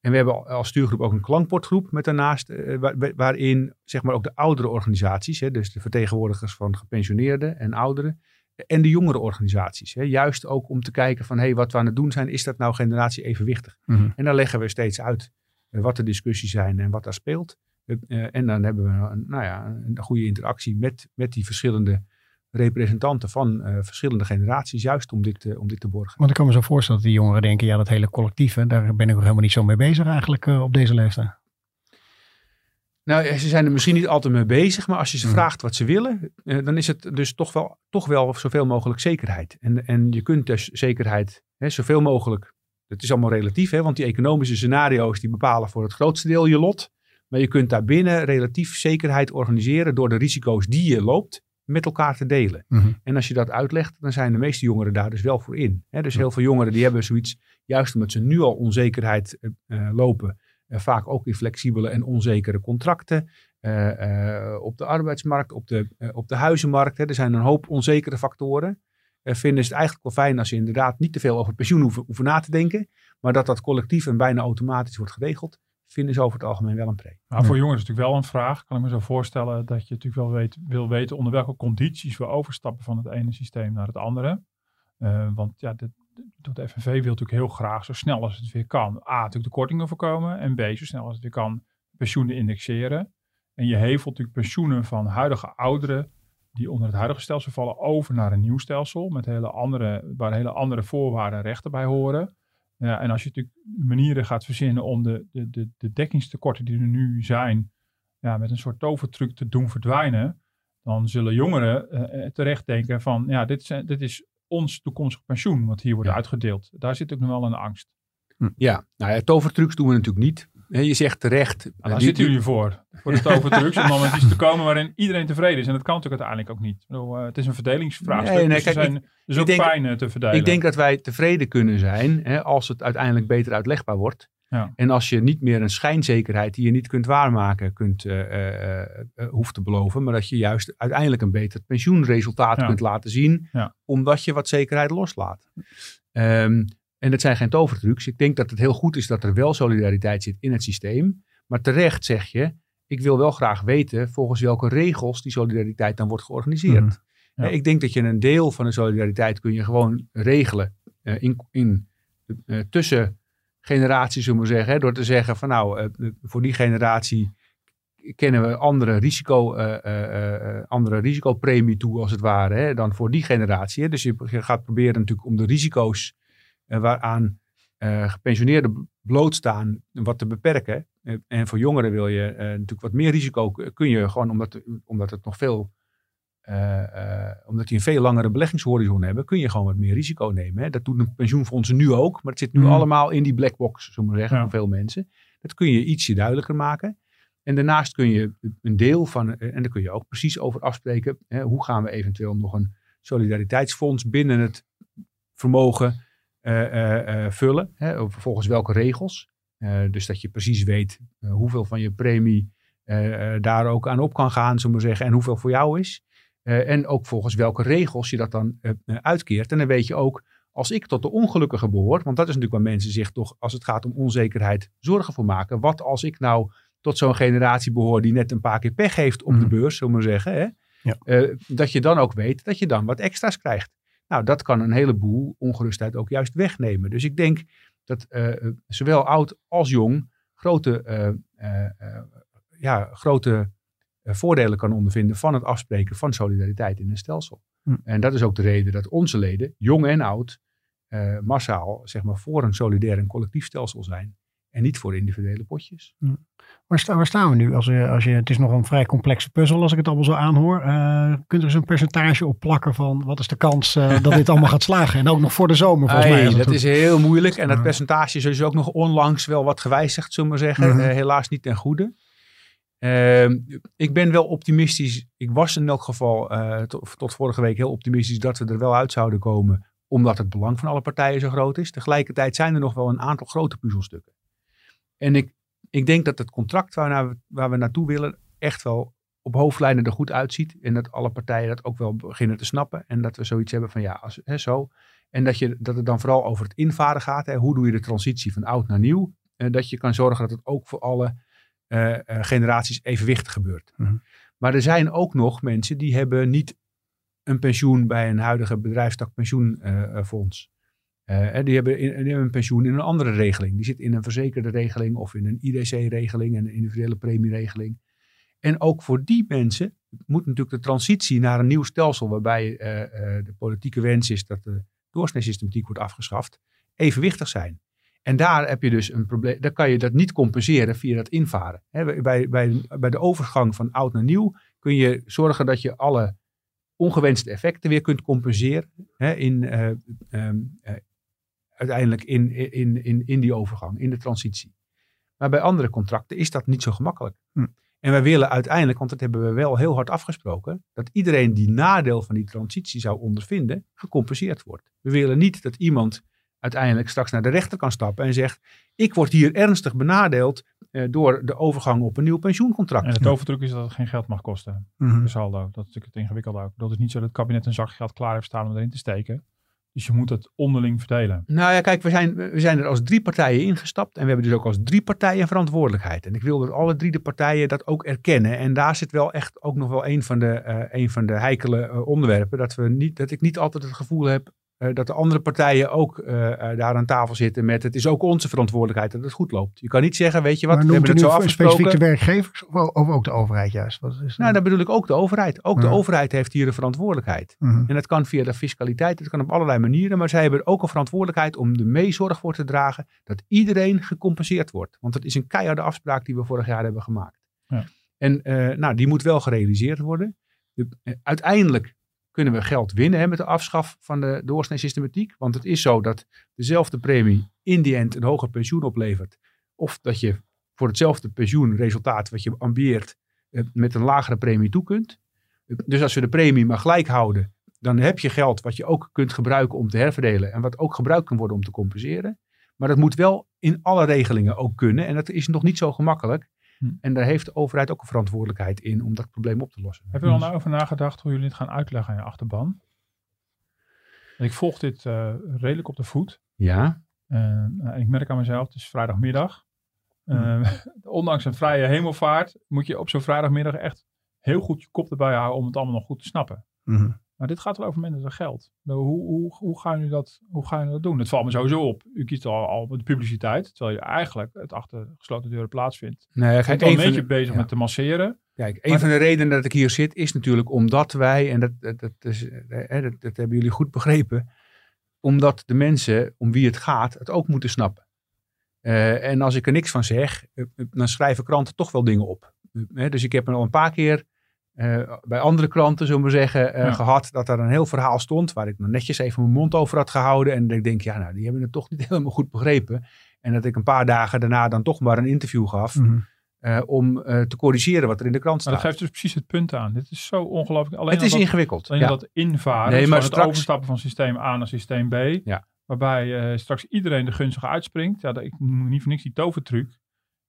En we hebben als stuurgroep ook een klankbordgroep met daarnaast, uh, waarin zeg maar ook de oudere organisaties, hè, dus de vertegenwoordigers van gepensioneerden en ouderen, en de jongere organisaties. Hè, juist ook om te kijken van, hé, hey, wat we aan het doen zijn, is dat nou generatie evenwichtig? Mm En dan leggen we steeds uit uh, wat de discussies zijn en wat daar speelt. Uh, en dan hebben we een, nou ja, een goede interactie met, met die verschillende representanten van uh, verschillende generaties, juist om dit, uh, om dit te borgen. Want ik kan me zo voorstellen dat die jongeren denken, ja, dat hele collectief, hè, daar ben ik ook helemaal niet zo mee bezig eigenlijk uh, op deze leeftijd. Nou, ze zijn er misschien niet altijd mee bezig, maar als je ze mm. vraagt wat ze willen, dan is het dus toch wel, toch wel zoveel mogelijk zekerheid. En, en je kunt dus zekerheid hè, zoveel mogelijk, het is allemaal relatief, hè, want die economische scenario's die bepalen voor het grootste deel je lot. Maar je kunt daarbinnen relatief zekerheid organiseren door de risico's die je loopt met elkaar te delen. Mhm. En als je dat uitlegt, dan zijn de meeste jongeren daar dus wel voor in. dus heel veel jongeren die hebben zoiets, juist omdat ze nu al onzekerheid uh, lopen, uh, vaak ook in flexibele en onzekere contracten. op de arbeidsmarkt, op de, op de huizenmarkt. Hè, er zijn een hoop onzekere factoren. vinden ze het eigenlijk wel fijn als ze inderdaad niet te veel over pensioen hoeven, hoeven na te denken. Maar dat dat collectief en bijna automatisch wordt geregeld vinden ze over het algemeen wel een pre. Maar voor jongeren is het natuurlijk wel een vraag. Kan ik me zo voorstellen dat je natuurlijk wel weet, wil weten onder welke condities we overstappen van het ene systeem naar het andere. Uh, want ja, de, de, FNV wil natuurlijk heel graag zo snel als het weer kan. A, natuurlijk de kortingen voorkomen. En B, zo snel als het weer kan, pensioenen indexeren. En je hevelt natuurlijk pensioenen van huidige ouderen die onder het huidige stelsel vallen over naar een nieuw stelsel. Met hele andere, waar hele andere voorwaarden en rechten bij horen. Ja, en als je natuurlijk manieren gaat verzinnen om de, de, de, de dekkingstekorten die er nu zijn, ja, met een soort tovertruc te doen verdwijnen, dan zullen jongeren uh, terecht denken van, ja, dit, is, dit is ons toekomstig pensioen, wat hier wordt Ja. uitgedeeld. Daar zit ook nog wel een angst. Ja, nou ja, tovertrucs doen we natuurlijk niet. Je zegt terecht. En eh, daar die- zitten jullie voor. Voor de tovertrucs. om dan met iets te komen waarin iedereen tevreden is. En dat kan natuurlijk uiteindelijk ook niet. Ik bedoel, eh, het is een verdelingsvraagstuk. Nee, nee, dus er dus ook denk- pijn eh, te verdelen. Ik denk dat wij tevreden kunnen zijn hè, als het uiteindelijk beter uitlegbaar wordt. Ja. En als je niet meer een schijnzekerheid die je niet kunt waarmaken kunt, hoeft te beloven. Maar dat je juist uiteindelijk een beter pensioenresultaat Ja. kunt laten zien. Ja. Omdat je wat zekerheid loslaat. Ehm, en dat zijn geen tovertrucs. Ik denk dat het heel goed is dat er wel solidariteit zit in het systeem. Maar terecht zeg je, ik wil wel graag weten volgens welke regels die solidariteit dan wordt georganiseerd. Mhm. Ja. Ik denk dat je een deel van de solidariteit kun je gewoon regelen eh, in, in, eh, tussen generaties, zullen we zeggen. Hè, door te zeggen van nou, eh, voor die generatie kennen we andere, risico, andere risicopremie toe als het ware hè, dan voor die generatie. Hè. Dus je, gaat proberen natuurlijk om de risico's waaraan eh, gepensioneerden blootstaan wat te beperken. Eh, en voor jongeren wil je eh, natuurlijk wat meer risico. Kun je gewoon omdat, omdat het nog veel eh, eh, omdat die een veel langere beleggingshorizon hebben, kun je gewoon wat meer risico nemen. Hè. Dat doen de pensioenfondsen nu ook, maar het zit nu Mhm. allemaal in die black box, zullen we zeggen, Ja. voor veel mensen. Dat kun je ietsje duidelijker maken. En daarnaast kun je een deel van, eh, en daar kun je ook precies over afspreken, hè, hoe gaan we eventueel nog een solidariteitsfonds binnen het vermogen eh, eh, eh, vullen, hè, volgens welke regels. Eh, dus dat je precies weet eh, hoeveel van je premie eh, eh, daar ook aan op kan gaan, zullen we maar zeggen, en hoeveel voor jou is. Eh, en ook volgens welke regels je dat dan eh, eh, uitkeert. En dan weet je ook, als ik tot de ongelukkigen behoor, want dat is natuurlijk waar mensen zich toch, als het gaat om onzekerheid, zorgen voor maken. Wat als ik nou tot zo'n generatie behoor die net een paar keer pech heeft op de Mhm. beurs, zullen we maar zeggen. Hè? Ja. Eh, dat je dan ook weet dat je dan wat extra's krijgt. Nou, dat kan een heleboel ongerustheid ook juist wegnemen. Dus ik denk dat eh, eh, zowel oud als jong grote, eh, ja, grote voordelen kan ondervinden van het afspreken van solidariteit in een stelsel. Hm. En dat is ook de reden dat onze leden, jong en oud, massaal zeg maar, voor een solidair en collectief stelsel zijn. En niet voor individuele potjes. Waar, sta- waar staan we nu? Als je, als je, het is nog een vrij complexe puzzel als ik het allemaal zo aanhoor. Eh kunt er eens een percentage op plakken van wat is de kans eh, dat dit allemaal gaat slagen? En ook nog voor de zomer volgens mij. Ai, het dat is heel moeilijk. En dat percentage is dus ook nog onlangs wel wat gewijzigd, zullen we zeggen. Mhm. Eh, helaas niet ten goede. Ehm, ik ben wel optimistisch. Ik was in elk geval eh, tot, tot vorige week heel optimistisch dat we er wel uit zouden komen. Omdat het belang van alle partijen zo groot is. Tegelijkertijd zijn er nog wel een aantal grote puzzelstukken. En ik, ik denk dat het contract waar, we- waar we naartoe willen echt wel op hoofdlijnen er goed uitziet. En dat alle partijen dat ook wel beginnen te snappen. En dat we zoiets hebben van ja, als, hè, zo. En dat, je, dat het dan vooral over het invaren gaat. Hè. Hoe doe je de transitie van oud naar nieuw? En dat je kan zorgen dat het ook voor alle eh, eh, generaties evenwichtig gebeurt. Mhm. Maar er zijn ook nog mensen die hebben niet een pensioen bij een huidige bedrijfstak pensioenfonds. Eh, die, hebben in- een pensioen in een andere regeling. Die zit in een verzekerde regeling of in een IDC-regeling, een individuele premieregeling. En ook voor die mensen moet natuurlijk de transitie naar een nieuw stelsel, waarbij eh, eh, de politieke wens is dat de doorsnee-systematiek wordt afgeschaft, evenwichtig zijn. En daar heb je dus een probleem. Daar kan je dat niet compenseren via dat invaren. Bij- bij, bij, de overgang van oud naar nieuw kun je zorgen dat je alle ongewenste effecten weer kunt compenseren. In, eh, ehm, eh, uiteindelijk in, in, in, in die overgang, in de transitie. Maar bij andere contracten is dat niet zo gemakkelijk. Hm. En wij willen uiteindelijk, want dat hebben we wel heel hard afgesproken, dat iedereen die nadeel van die transitie zou ondervinden, gecompenseerd wordt. We willen niet dat iemand uiteindelijk straks naar de rechter kan stappen en zegt, ik word hier ernstig benadeeld eh, door de overgang op een nieuw pensioencontract. En het overdruk is dat het geen geld mag kosten. De saldo. Dat is natuurlijk het ingewikkelde ook. Dat is niet zo dat het kabinet een zak geld klaar heeft staan om erin te steken. Dus je moet het onderling verdelen. Nou ja, kijk, we zijn, we zijn er als drie partijen ingestapt. En we hebben dus ook als drie partijen verantwoordelijkheid. En ik wil dat alle drie de partijen dat ook erkennen. En daar zit wel echt ook nog wel een van de, eh, een van de heikele eh, onderwerpen. Dat, we niet, dat ik niet altijd het gevoel heb eh, dat de andere partijen ook eh, eh, daar aan tafel zitten met het is ook onze verantwoordelijkheid dat het goed loopt. Je kan niet zeggen, weet je wat, maar we hebben het zo specifiek de afgesproken. werkgevers of, of ook de overheid juist? Wat is, Nou, dan bedoel ik ook de overheid. Ook de overheid heeft hier een verantwoordelijkheid. Mhm. En dat kan via de fiscaliteit, dat kan op allerlei manieren. Maar zij hebben ook een verantwoordelijkheid om de meezorg voor te dragen dat iedereen gecompenseerd wordt. Want dat is een keiharde afspraak die we vorig jaar hebben gemaakt. Ja. En nou, die moet wel gerealiseerd worden. De- uiteindelijk kunnen we geld winnen met de afschaf van de doorsnee-systematiek. Want het is zo dat dezelfde premie in die end een hoger pensioen oplevert. Of dat je voor hetzelfde pensioenresultaat wat je ambieert eh, met een lagere premie toe kunt. Dus als we de premie maar gelijk houden, dan heb je geld wat je ook kunt gebruiken om te herverdelen. En wat ook gebruikt kan worden om te compenseren. Maar dat moet wel in alle regelingen ook kunnen. En dat is nog niet zo gemakkelijk. Hm. En daar heeft de overheid ook een verantwoordelijkheid in om dat probleem op te lossen. Heb je er al nou over nagedacht hoe jullie het gaan uitleggen aan je achterban? Ik volg dit eh, redelijk op de voet. Ja, En eh, ik merk aan mezelf, het is vrijdagmiddag. Eh, ondanks een vrije hemelvaart moet je op zo'n vrijdagmiddag echt heel goed je kop erbij houden om het allemaal nog goed te snappen. Mhm. Maar dit gaat wel over minder dan geld. Nou, hoe, hoe, hoe, gaan jullie dat, hoe gaan jullie dat doen? Het valt me sowieso op. U kiest al, al de publiciteit, terwijl je eigenlijk het achter gesloten deuren plaatsvindt. nou ja, Ik ben een een beetje de- bezig ja. met te masseren. Kijk, een Maar van de redenen dat ik hier zit is natuurlijk omdat wij, en dat, dat, dat, is, eh, dat, dat hebben jullie goed begrepen, omdat de mensen om wie het gaat het ook moeten snappen. Eh, en als ik er niks van zeg, eh, eh, dan schrijven kranten toch wel dingen op. Dus ik heb er al een paar keer eh, bij andere kranten, zullen we zeggen, eh, Ja. gehad dat er een heel verhaal stond waar ik nog netjes even mijn mond over had gehouden. En ik denk, ja, nou, die hebben het toch niet helemaal goed begrepen. En dat ik een paar dagen daarna dan toch maar een interview gaf Mhm. eh, om te corrigeren wat er in de krant Maar staat. dat geeft dus precies het punt aan. Dit is zo ongelooflijk. Alleen Het is dat, ingewikkeld. alleen Ja. dat invaren, Nee, dus maar straks- het overstappen van systeem A naar systeem B. Ja. Waarbij straks iedereen de gunstige uitspringt. Ja, dat, ik noem niet voor niks die tovertruc.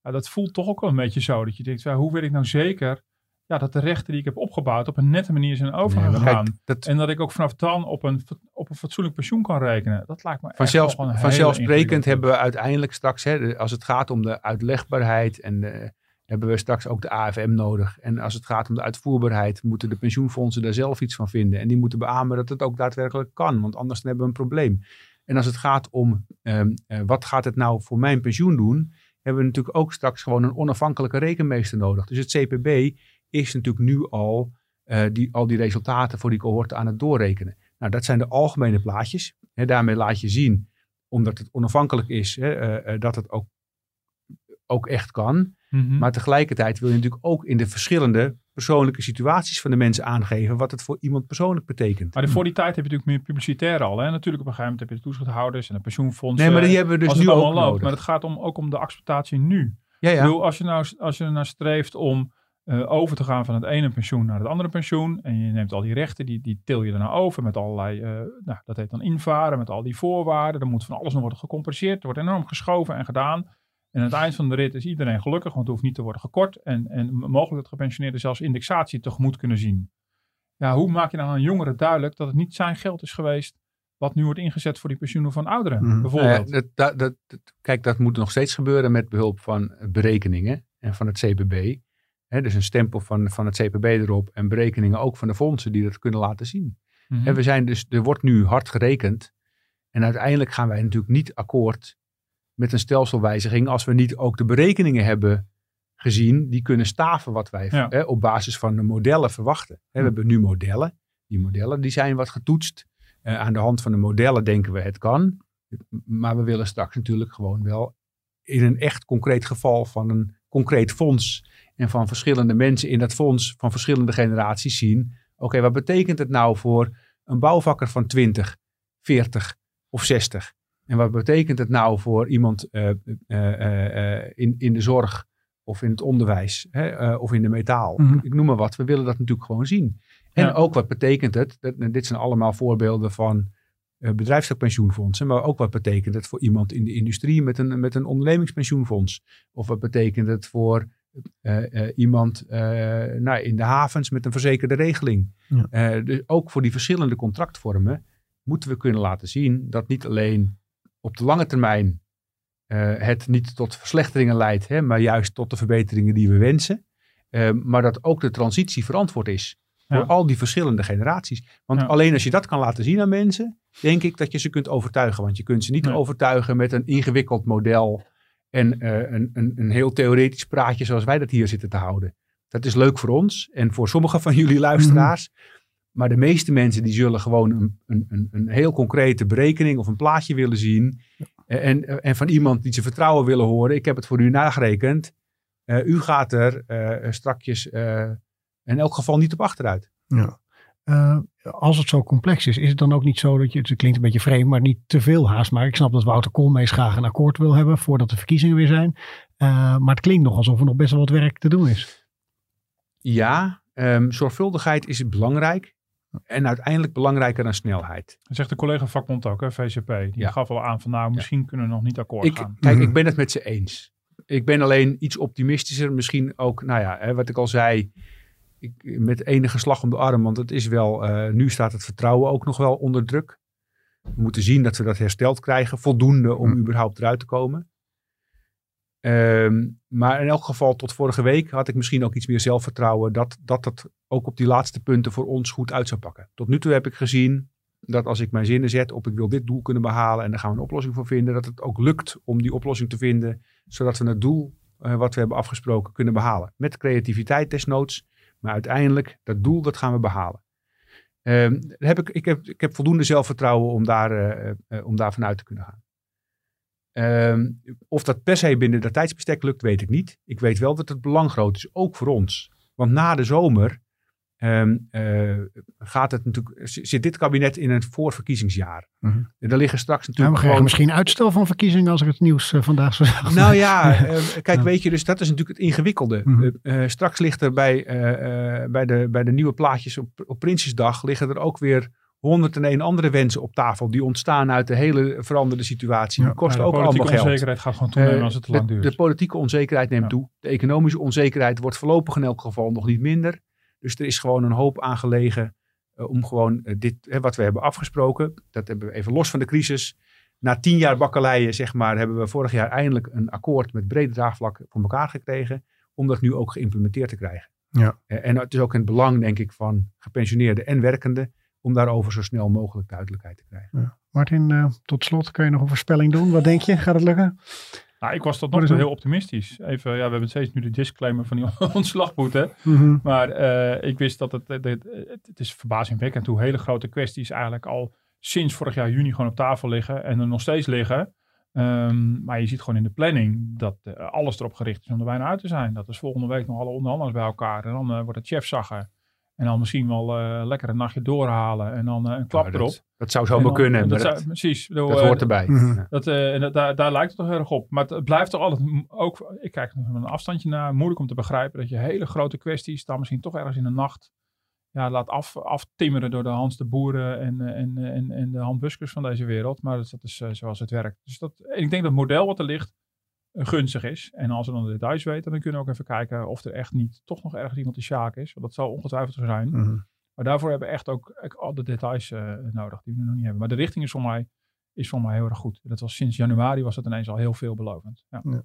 Ja, dat voelt toch ook wel een beetje zo. Dat je denkt, hoe weet ik nou zeker ja, dat de rechten die ik heb opgebouwd op een nette manier zijn overgegaan. dat, En dat ik ook vanaf dan op een, op een fatsoenlijk pensioen kan rekenen. Dat lijkt me echt een hele vanzelfsprekend hebben we uiteindelijk straks, hè, als het gaat om de uitlegbaarheid en de, hebben we straks ook de AFM nodig. En als het gaat om de uitvoerbaarheid, moeten de pensioenfondsen daar zelf iets van vinden. En die moeten beamen dat het ook daadwerkelijk kan, want anders hebben we een probleem. En als het gaat om ehm, eh, wat gaat het nou voor mijn pensioen doen, hebben we natuurlijk ook straks gewoon een onafhankelijke rekenmeester nodig. Dus het CPB is natuurlijk nu al, eh, die, al die resultaten voor die cohorte aan het doorrekenen. Nou, dat zijn de algemene plaatjes. Hè, daarmee laat je zien, omdat het onafhankelijk is, eh, eh, dat het ook, ook echt kan. Mhm. Maar tegelijkertijd wil je natuurlijk ook in de verschillende persoonlijke situaties van de mensen aangeven wat het voor iemand persoonlijk betekent. Maar voor die tijd heb je natuurlijk meer publicitair al. Hè? Natuurlijk op een gegeven moment heb je de toezichthouders en de pensioenfondsen. nee, maar die hebben we dus nu ook allemaal loopt. nodig. Maar het gaat om, ook om de acceptatie nu. ja, Ik ja. bedoel, als je nou, als je er naar streeft om eh, over te gaan van het ene pensioen naar het andere pensioen. En je neemt al die rechten, die, die til je er nou over met allerlei, eh, nou, dat heet dan invaren, met al die voorwaarden. Er moet van alles nog worden gecompenseerd. Er wordt enorm geschoven en gedaan. En aan het eind van de rit is iedereen gelukkig, want het hoeft niet te worden gekort. En, en mogelijk dat gepensioneerden zelfs indexatie tegemoet kunnen zien. Ja, hoe maak je dan aan jongeren duidelijk dat het niet zijn geld is geweest wat nu wordt ingezet voor die pensioenen van ouderen, Mhm. bijvoorbeeld? Nou dat, dat, dat- dat- kijk, dat moet nog steeds gebeuren met behulp van berekeningen en van het CPB. Dus een stempel van, van het CPB erop en berekeningen ook van de fondsen die dat kunnen laten zien. Mhm. En we zijn dus, er wordt nu hard gerekend. En uiteindelijk gaan wij natuurlijk niet akkoord met een stelselwijziging als we niet ook de berekeningen hebben gezien die kunnen staven wat wij Ja. op basis van de modellen verwachten. We hebben nu modellen. Die modellen die zijn wat getoetst. Eh, aan de hand van de modellen denken we het kan. Maar we willen straks natuurlijk gewoon wel in een echt concreet geval van een concreet fonds en van verschillende mensen in dat fonds van verschillende generaties zien. Oké, wat betekent het nou voor een bouwvakker van 20, 40 of 60? En wat betekent het nou voor iemand eh, eh, eh, in, in de zorg of in het onderwijs hè, of in de metaal? Mhm. Ik noem maar wat. We willen dat natuurlijk gewoon zien. En Ja. ook wat betekent het? Dat, dit zijn allemaal voorbeelden van bedrijfstakpensioenfondsen. Maar ook wat betekent het voor iemand in de industrie met een, met een ondernemingspensioenfonds? Of wat betekent het voor iemand eh, nou, in de havens met een verzekerde regeling? Ja. Eh, dus ook voor die verschillende contractvormen moeten we kunnen laten zien dat niet alleen op de lange termijn eh, het niet tot verslechteringen leidt, hè, maar juist tot de verbeteringen die we wensen. Eh, maar dat ook de transitie verantwoord is voor Ja. al die verschillende generaties. Want Ja. alleen als je dat kan laten zien aan mensen, denk ik dat je ze kunt overtuigen. Want je kunt ze niet overtuigen met een ingewikkeld model en eh, een, een, een heel theoretisch praatje zoals wij dat hier zitten te houden. Dat is leuk voor ons en voor sommige van jullie luisteraars. Maar de meeste mensen die zullen gewoon een, een, een, een heel concrete berekening of een plaatje willen zien. En, en van iemand die ze vertrouwen willen horen. Ik heb het voor u nagerekend. Eh, u gaat er eh strakjes eh, in elk geval niet op achteruit. Ja. Uh, als het zo complex is, is het dan ook niet zo dat je, het klinkt een beetje vreemd, maar niet te veel haast maar Ik snap dat Wouter Koolmees graag een akkoord wil hebben voordat de verkiezingen weer zijn. Uh, maar het klinkt nog alsof er nog best wel wat werk te doen is. Ja, um, zorgvuldigheid is belangrijk. En uiteindelijk belangrijker dan snelheid. Dat zegt de collega vakbond ook, hè, VCP. Die ja. gaf al aan van nou, misschien kunnen we nog niet akkoord ik, gaan. Kijk, ik mhm. ben het met ze eens. Ik ben alleen iets optimistischer. Misschien ook, nou ja, hè, wat ik al zei ik, met enige slag om de arm, want het is wel, uh, nu staat het vertrouwen ook nog wel onder druk. We moeten zien dat we dat hersteld krijgen, voldoende om überhaupt eruit te komen. Um, maar in elk geval, tot vorige week had ik misschien ook iets meer zelfvertrouwen dat, dat het ook op die laatste punten voor ons goed uit zou pakken. Tot nu toe heb ik gezien dat als ik mijn zinnen zet op ik wil dit doel kunnen behalen en daar gaan we een oplossing voor vinden, dat het ook lukt om die oplossing te vinden, zodat we het doel uh, wat we hebben afgesproken kunnen behalen. Met creativiteit desnoods, maar uiteindelijk, dat doel, dat gaan we behalen. Um, heb ik, ik, heb, ik heb voldoende zelfvertrouwen om daar, uh, om daar vanuit te kunnen gaan. Um, of dat per se binnen dat tijdsbestek lukt, weet ik niet. Ik weet wel dat het belang groot is, ook voor ons. Want na de zomer Um, uh, gaat het natuurlijk, zit dit kabinet in een voorverkiezingsjaar. -huh. Er liggen straks natuurlijk. Nou, we gewoon... misschien uitstel van verkiezingen als ik het nieuws uh, vandaag zo zeggen. Nou ja, uh, kijk, weet je, dus dat is natuurlijk het ingewikkelde. Uh mhm. straks ligt er bij, bij, de, bij de nieuwe plaatjes op, op Prinsjesdag liggen er ook weer 101 andere wensen op tafel die ontstaan uit de hele veranderde situatie. Ja, die kosten ook allemaal geld. De onzekerheid gaat gewoon toenemen als het te lang duurt. De, politieke onzekerheid neemt ja. toe. De economische onzekerheid wordt voorlopig in elk geval nog niet minder. Dus er is gewoon een hoop aangelegen uh, om gewoon uh, dit, hè, wat we hebben afgesproken, dat hebben we even los van de crisis. Na tien jaar bakkeleien, zeg maar, hebben we vorig jaar eindelijk een akkoord met breed draagvlak voor elkaar gekregen. Om dat nu ook geïmplementeerd te krijgen. Ja. Uh, en het is ook in het belang, denk ik, van gepensioneerden en werkenden. Om daarover zo snel mogelijk duidelijkheid te krijgen. Ja. Martin, tot slot, kun je nog een voorspelling doen? Wat denk je? Gaat het lukken? Nou, ik was tot nog toe heel optimistisch. Even, ja, we hebben steeds nu de disclaimer van die ontslagboete. Mm Maar uh, ik wist dat het, het, het, het is verbazingwekkend hoe hele grote kwesties eigenlijk al sinds vorig jaar juni gewoon op tafel liggen en er nog steeds liggen. Um, maar je ziet gewoon in de planning dat uh, alles erop gericht is om er bijna uit te zijn. Dat is volgende week nog alle onderhandelaars bij elkaar. En dan uh, wordt het chefzagger. En dan misschien wel uh, lekker een nachtje doorhalen en dan uh, een klap nou, erop. Dat, zou zomaar kunnen. Dat, dat, precies. Bedoel, dat hoort eh, erbij. Uh, dat, en dat, daar, daar lijkt het toch heel erg op. Maar het, blijft toch altijd ook, ik kijk van een afstandje naar, moeilijk om te begrijpen dat je hele grote kwesties dan misschien toch ergens in de nacht ja, laat af, aftimmeren door de Hans de Boeren en, en, en, en de Han Buskers van deze wereld. Maar dat, dat is zoals het werkt. Dus dat, ik denk dat het model wat er ligt, gunstig is. En als we dan de details weten, dan kunnen we ook even kijken of er echt niet toch nog ergens iemand de Sjaak is. Want dat zal ongetwijfeld zo zijn. Mm -hmm. Maar daarvoor hebben we echt ook al de details uh, nodig die we nog niet hebben. Maar de richting is voor mij, is voor mij heel erg goed. Dat was sinds januari was dat ineens al heel veelbelovend. Ja. ja.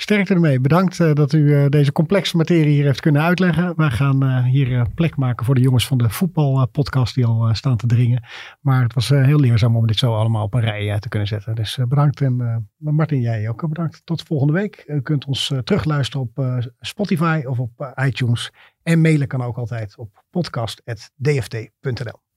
Sterkte ermee. Bedankt uh, dat u uh, deze complexe materie hier heeft kunnen uitleggen. Wij gaan uh, hier plek maken voor de jongens van de voetbalpodcast die al staan te dringen. Maar het was heel leerzaam om dit zo allemaal op een rij te kunnen zetten. Dus bedankt. En Martin, jij ook bedankt. Tot volgende week. U kunt ons terugluisteren op Spotify of op iTunes. En mailen kan ook altijd op podcast.dft.nl.